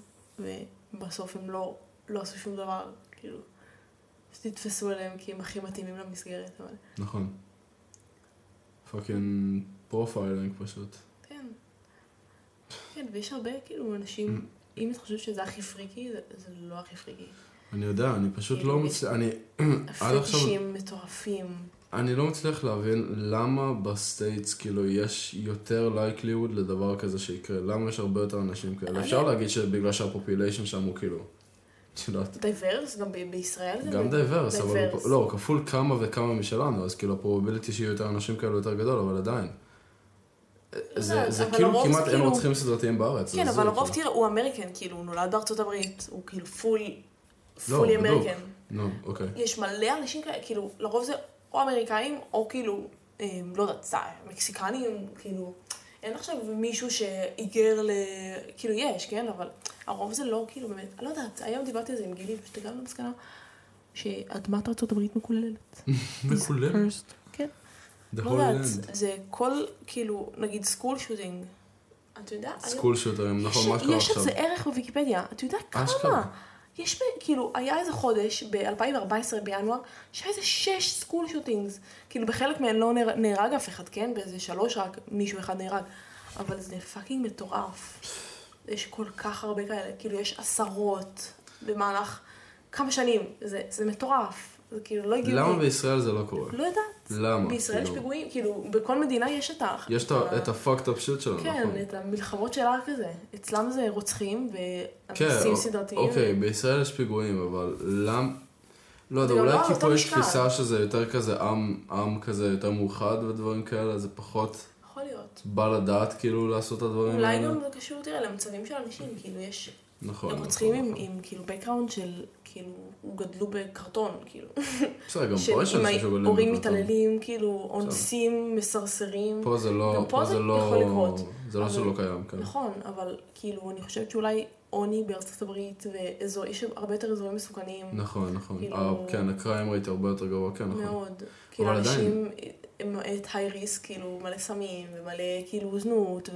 ובסוף הם לא, לא עשו שום דבר, כאילו. תתפסו עליהם כי הם הכי מתאימים למסגרת, אבל... נכון. fucking profiling פשוט. כן. כן, ויש הרבה כאילו אנשים, אם אתה חושב שזה הכי freaky, זה, זה לא הכי freaky. אני יודע, אני פשוט כאילו, לא יש- מצליח, אני [clears throat] עד עכשיו, פטישים מטורפים. אני לא מצליח להבין למה ב States כאילו יש יותר likelihood לדבר כזה שיקרה, למה יש הרבה יותר אנשים כאלה. אפשר להגיד שבגלל שה population שם הוא כאילו, diverse, גם בישראל זה... גם diverse, אבל לא, כפול כמה וכמה משלנו, אז כאילו ה probability שיהיו יותר אנשים כאלו יותר גדול, אבל עדיין. זה, יודעת, זה כאילו כמעט אין כאילו- רוצחים סדרתיים בארץ. כן, אבל הרוב כאילו. תראה, הוא American, כאילו, הוא נולד בארצות הברית, הוא כאילו full, לא, fully בדיוק. American. נו, אוקיי. יש מלא אנשים כאלה, כאילו, לרוב זה או אמריקאים, או כאילו, אה, לא יודעת, מקסיקנים, כאילו, אין עכשיו מישהו שהיגר ל... כאילו, יש, כן, אבל הרוב זה לא, כאילו, באמת, אני לא יודעת, היום דיברתי על זה עם גילי, ופשוט הגענו למסקנה שאדמת ארצות הברית מקוללת. [laughs] מקולל. Cursed. כן. לא יודעת. זה כל, כאילו, נגיד school shooting. אתה יודע, school shooters, נכון, יש- מה שקרה יש עכשיו? זה ערך בוויקיפדיה. אתה יודע כמה? יש, כאילו, היה איזה חודש, ב-2014 בינואר, שהיה איזה שש school shootings. כאילו, בחלק מהן לא נהר- נהרג אף אחד, כן? באיזה שלוש רק מישהו אחד נהרג. אבל זה פאקינג מטורף. יש כל כך הרבה כאלה. כאילו, יש עשרות במהלך כמה שנים. זה, זה מטורף. זה כאילו לא הגיוני. למה בישראל זה לא קורה? לא יודעת. למה? בישראל יש כאילו, פיגועים, כאילו, בכל מדינה יש את ה... יש את ה- את ה-fucked up shit שלנו, כן, נכון? את המלחמות שלה כזה. אצלם זה רוצחים כן, ואנסים א- סדרתיים. אוקיי, בישראל יש פיגועים, אבל למה... לא יודע, אולי לא כי פה יש. תפיסה שזה יותר כזה עם, עם כזה יותר מאוחד ודברים כאלה, זה פחות יכול להיות. בא לדעת כאילו לעשות את הדברים אולי האלה. גם זה קשור, תראה, למצבים של אנשים, כאילו יש... נכון, הם נכון, רוצחים עם, נכון. עם כאילו background של, כאילו, גדלו בקרטון, כאילו. בסדר, גם [laughs] פה יש אנשים שגודלים ההורים בקרטון. מתעללים, כאילו, אונסים, מסרסרים. פה זה לא, גם פה זה לא, יכול לקרות. זה לא אבל- שלא קיים, כן. נכון, אבל כאילו, אני חושבת שאולי עוני בארצות הברית, ואזור, יש הרבה יותר אזורים מסוכנים. נכון, נכון. כאילו- אה, כן, הקריים רייט הרבה יותר גבוה, כן, נכון. מאוד. כאילו אנשים הם את היי ריסק, כאילו מלא סמים, ומלא כאילו זנות,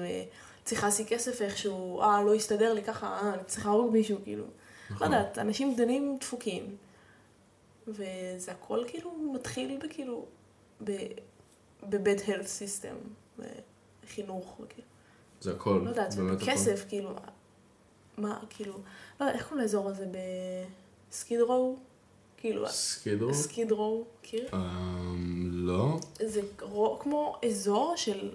וצריך להשיג כסף איכשהו, אה, לא יסתדר לי ככה, אה, אני צריכה להרוג מישהו, כאילו. לא נכון. יודעת, אנשים גדלים דפוקים. וזה הכל כאילו מתחיל בכאילו, ב-bad health system, בחינוך, וכאילו. זה הכל, לא יודעת. ובכסף, כאילו, מה, כאילו, לא יודעת, איך קוראים לאזור הזה? ב Skid Row? כאילו, Skid Row? Skid Row, מכיר? לא. זה כמו אזור של,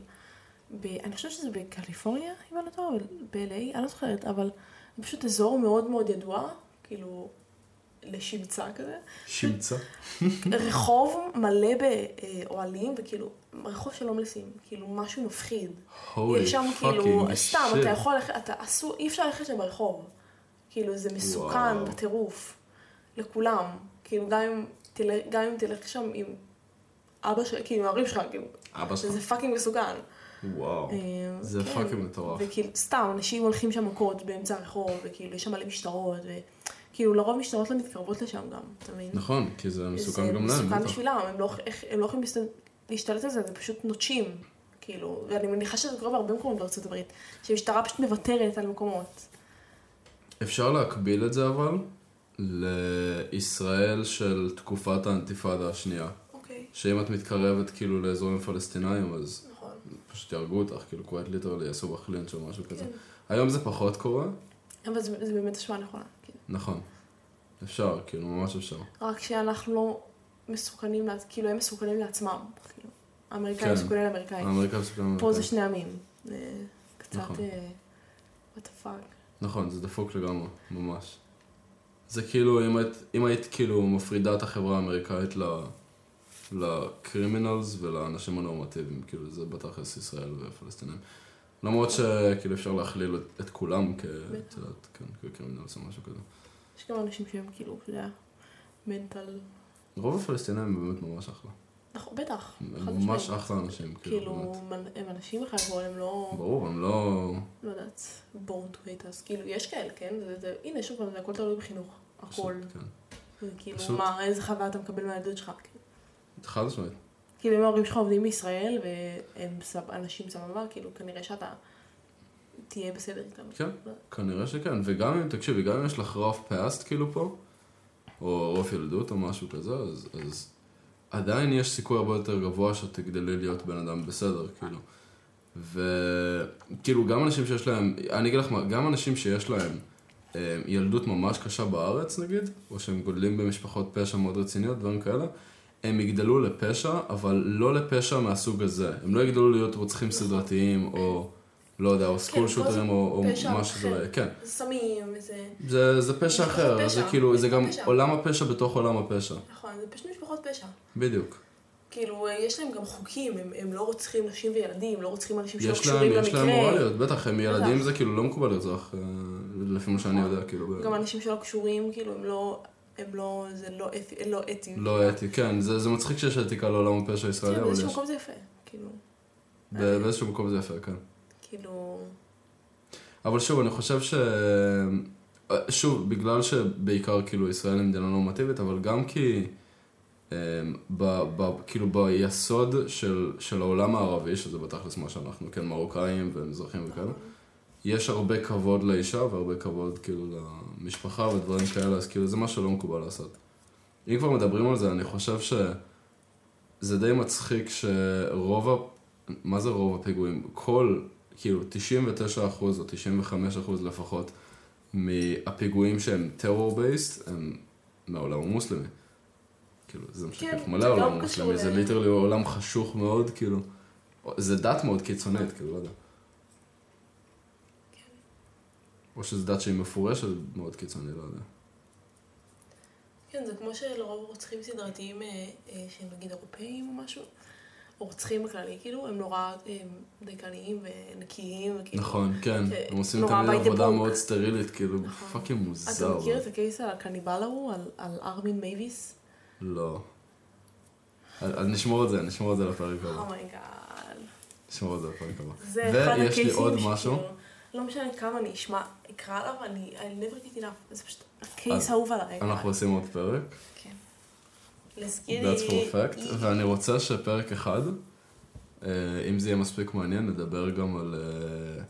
ב, אני חושבת שזה בקליפורניה, אם אני לא טועה, ב-LA, אני לא זוכרת, אבל זה פשוט אזור מאוד מאוד ידוע, כאילו, לשמצה כזה. שימצה. רחוב מלא באוהלים, וכאילו, רחוב של הומלסים, כאילו, משהו מפחיד. יש שם כאילו, fucking סתם. אתה יכול ללכת, אתה אסור, אי אפשר ללכת שם ברחוב. כאילו, זה מסוכן וואו. בטירוף. לכולם. כאילו, גם אם תלך, גם אם תלך שם עם אבא שלך, כאילו, עם ההורים שלך, כאילו, אבא שלך. זה fucking מסוכן. וואו. אה, זה כן. fucking מטורף. וכאילו, סתם, אנשים הולכים שם מכות באמצע הרחוב, וכאילו, יש שם מלא משטרות, וכאילו, לרוב משטרות לא מתקרבות לשם גם, אתה מבין? נכון, כי זה מסוכן זה גם להם, מסוכן בטח. בשבילם, הם לא, הם לא יכולים להשתלט על זה, זה פשוט נוטשים. כאילו, ואני מניחה שזה קורה בהרבה מקומות בארצות הברית, שהמשטרה פשוט מוותרת על מקומות. אפשר להקביל את זה אבל לישראל של תקופת האנתיפאדה השנייה. אוקיי. שאם את מתקרבת כאילו לאזורים פלסטינאים, אז. פשוט יהרגו אותך, כאילו קוראת ליטרלי, יעשו בך לינץ' או משהו כזה. כן. היום זה פחות קורה, אבל זה, זה באמת השוואה נכונה. כן. נכון. אפשר, כאילו, ממש אפשר. רק שאנחנו לא מסוכנים, כאילו, הם מסוכנים לעצמם. כאילו, האמריקאים כן. מסוכנים לאמריקאים. האמריקאים מסוכנים פה זה לאמריקאים. שני עמים. קצת... נכון. אה, what the fuck. נכון, זה דפוק לגמרי, ממש. זה כאילו, אם היית, אם היית כאילו מפרידה את החברה האמריקאית ל... לקרימינלס ולאנשים הנורמטיביים, כאילו זה בתכלס ישראל ופלסטינים. למרות שכאילו אפשר להכליל את, את כולם כ... את יודעת, כן, כקרימינלס או משהו כזה. יש גם אנשים שהם כאילו, אתה יודע, מנטל... רוב הפלסטינים הם באמת ממש אחלה. נכון, בטח. הם ממש. אחלה אנשים, כאילו, כאילו, באמת. הם אנשים בכלל, אבל הם לא... ברור, הם לא... לא יודעת, born to hate us, כאילו, יש כאלה, כן? זה, זה, הנה, שוב זה הכל תלוי בחינוך, הכל. פשוט, כן. כאילו, פשוט- מה, איזה חוויה אתה מקבל מהילדות שלך. חד משמעית. כאילו, אם ההורים שלך עובדים בישראל, והם סב, אנשים סבבה, כאילו, כנראה שאתה תהיה בסדר איתם. כן. לא- כנראה שכן, וגם אם, תקשיבי, גם אם יש לך רף פאסט כאילו פה, או רף ילדות או משהו כזה, אז, אז עדיין יש סיכוי הרבה יותר גבוה שתגדלי להיות בן אדם בסדר, כאילו. וכאילו, גם אנשים שיש להם, אני אגיד לך מה, גם אנשים שיש להם אה, ילדות ממש קשה בארץ נגיד, או שהם גודלים במשפחות פשע מאוד רציניות, דברים כאלה, הם יגדלו לפשע, אבל לא לפשע מהסוג הזה. הם לא יגדלו להיות רוצחים סדרתיים, או לא יודע, או סקול זה שוטרים, או, או פשע משהו אחר. כזה. כן. זה סמים, זה... זה, זה פשע משפחות אחר, פשע, זה כאילו, זה גם פשע. עולם הפשע בתוך עולם הפשע. נכון, זה פשוט משפחות פשע. בדיוק. כאילו, יש להם גם חוקים, הם, הם לא רוצחים נשים וילדים, לא רוצחים אנשים שלא קשורים יש להם למקרה. מורליות, בטח, הם ילדים. זה כאילו לא מקובל לרצוח, אה, לפי מה שאני יודע, כאילו. גם אנשים שלא קשורים, כאילו, הם לא, הם לא, זה לא אתי, לא אתי. לא אתי, כן, זה זה מצחיק שיש אתיקה לעולם הפשע הישראלי, כן, אבל באיזשהו יש. מקום זה יפה, כאילו, ב- באיזשהו מקום זה יפה, כן. כאילו, אבל שוב, אני חושב ש... אה, שוב, בגלל שבעיקר כאילו ישראל היא מדינה נורמטיבית, אבל גם כי אה, ב, ב, כאילו ביסוד של, של העולם הערבי, שזה בתכלס מה שאנחנו, כן, מרוקאים ומזרחים וכאלה, יש הרבה כבוד לאישה והרבה כבוד כאילו למשפחה ודברים כאלה, אז כאילו זה מה שלא מקובל לעשות. אם כבר מדברים על זה, אני חושב שזה די מצחיק שרוב ה... מה זה רוב הפיגועים? כל, כאילו, 99% או 95% לפחות מהפיגועים שהם טרור בייסט הם מהעולם המוסלמי. כאילו, זה משקף כן, מלא העולם המוסלמי, זה ליטרלי עולם חשוך מאוד, כאילו. זה דת מאוד קיצונית, כאילו, לא יודע. או שזו דת שהיא מפורשת מאוד קיצוני, לא יודע. כן, זה כמו שלרוב רוצחים סדרתיים, אה, אה, שהם נגיד אירופאים או משהו, או רוצחים בכללי, כאילו, הם נורא אה, דייקניים ונקיים, וכאילו... נכון, כן, הם עושים תמיד עבודה. מאוד סטרילית, כאילו, נכון. fucking אתה מוזר. מכיר את ה case על הקניבל ההוא, על- על ארמין מייווס? לא. אז נשמור את זה, נשמור את זה לפרק הבא. Oh my God. נשמור את זה לפרק הבא. ויש לי עוד משהו. לא משנה כמה אני אשמע, אקרא עליו, אני never get enough. זה פשוט הקייס אז האהוב עליי. אנחנו עושים עוד פרק, כן. That's for fact, ואני רוצה שפרק אחד, אה, אם זה יהיה מספיק מעניין, נדבר גם על, אה,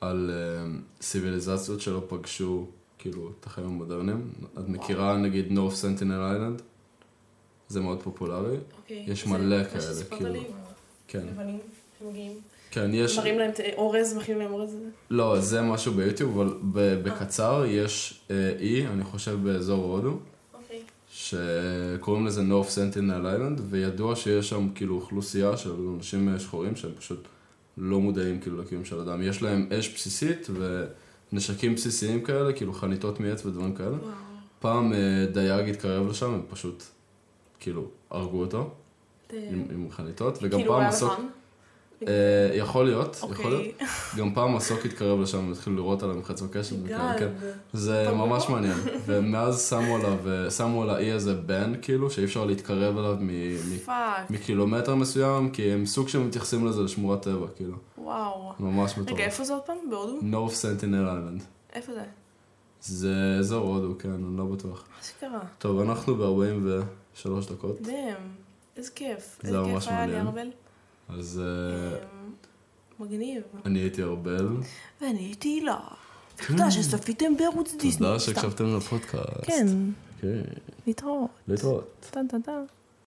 על אה, סיביליזציות שלא פגשו, כאילו, את החיים המודרניים. את מכירה נגיד נורף סנטינל איילנד? זה מאוד פופולרי. אוקיי, יש מלא כאלה, כאילו. כן. לבנים שמגיעים, כן, יש... מראים להם את אורז, מכינים להם אורז. לא, זה משהו ביוטיוב, אבל ב- בקצר יש אה, אי, אני חושב באזור הודו, אוקיי. שקוראים לזה נורף סנטינל איילנד, וידוע שיש שם כאילו אוכלוסייה של אנשים אה, שחורים שהם פשוט לא מודעים כאילו לקיום של אדם. יש להם אש בסיסית ונשקים בסיסיים כאלה, כאילו חניתות מעץ ודברים כאלה. וואו. פעם אה, דייג התקרב לשם, הם פשוט כאילו הרגו אותו עם, עם חניתות, וגם כאילו הוא פעם היה מסוק... לבן? אה, יכול להיות, יכול להיות. אוקיי. גם פעם מסוק התקרב לשם, הם התחילו לראות עליו וכאלה, כן. גל. זה. ממש מעניין. [laughs] ומאז שמו עליו, שמו על האי הזה בן, כאילו, שאי אפשר להתקרב אליו. מקילומטר מסוים, כי הם סוג שמתייחסים לזה לשמורת טבע, כאילו. וואו. ממש רגע, מטורף. איפה זה עוד פעם? בהודו? נורף סנטינל איילנד. איפה זה? זה אזור הודו, כן, אני לא בטוח. מה שקרה? טוב, אנחנו ב-43 דקות, דאם. איזה כיף. זה ממש מעניין. אז אה, אמ, מגניב. אני הייתי ארבל. ואני הייתי הילה. תודה שצפיתם בערוץ דיסני. תודה. שהקשבתם לפודקאסט. כן, כן, להתראות. להתראות. טן טן טן.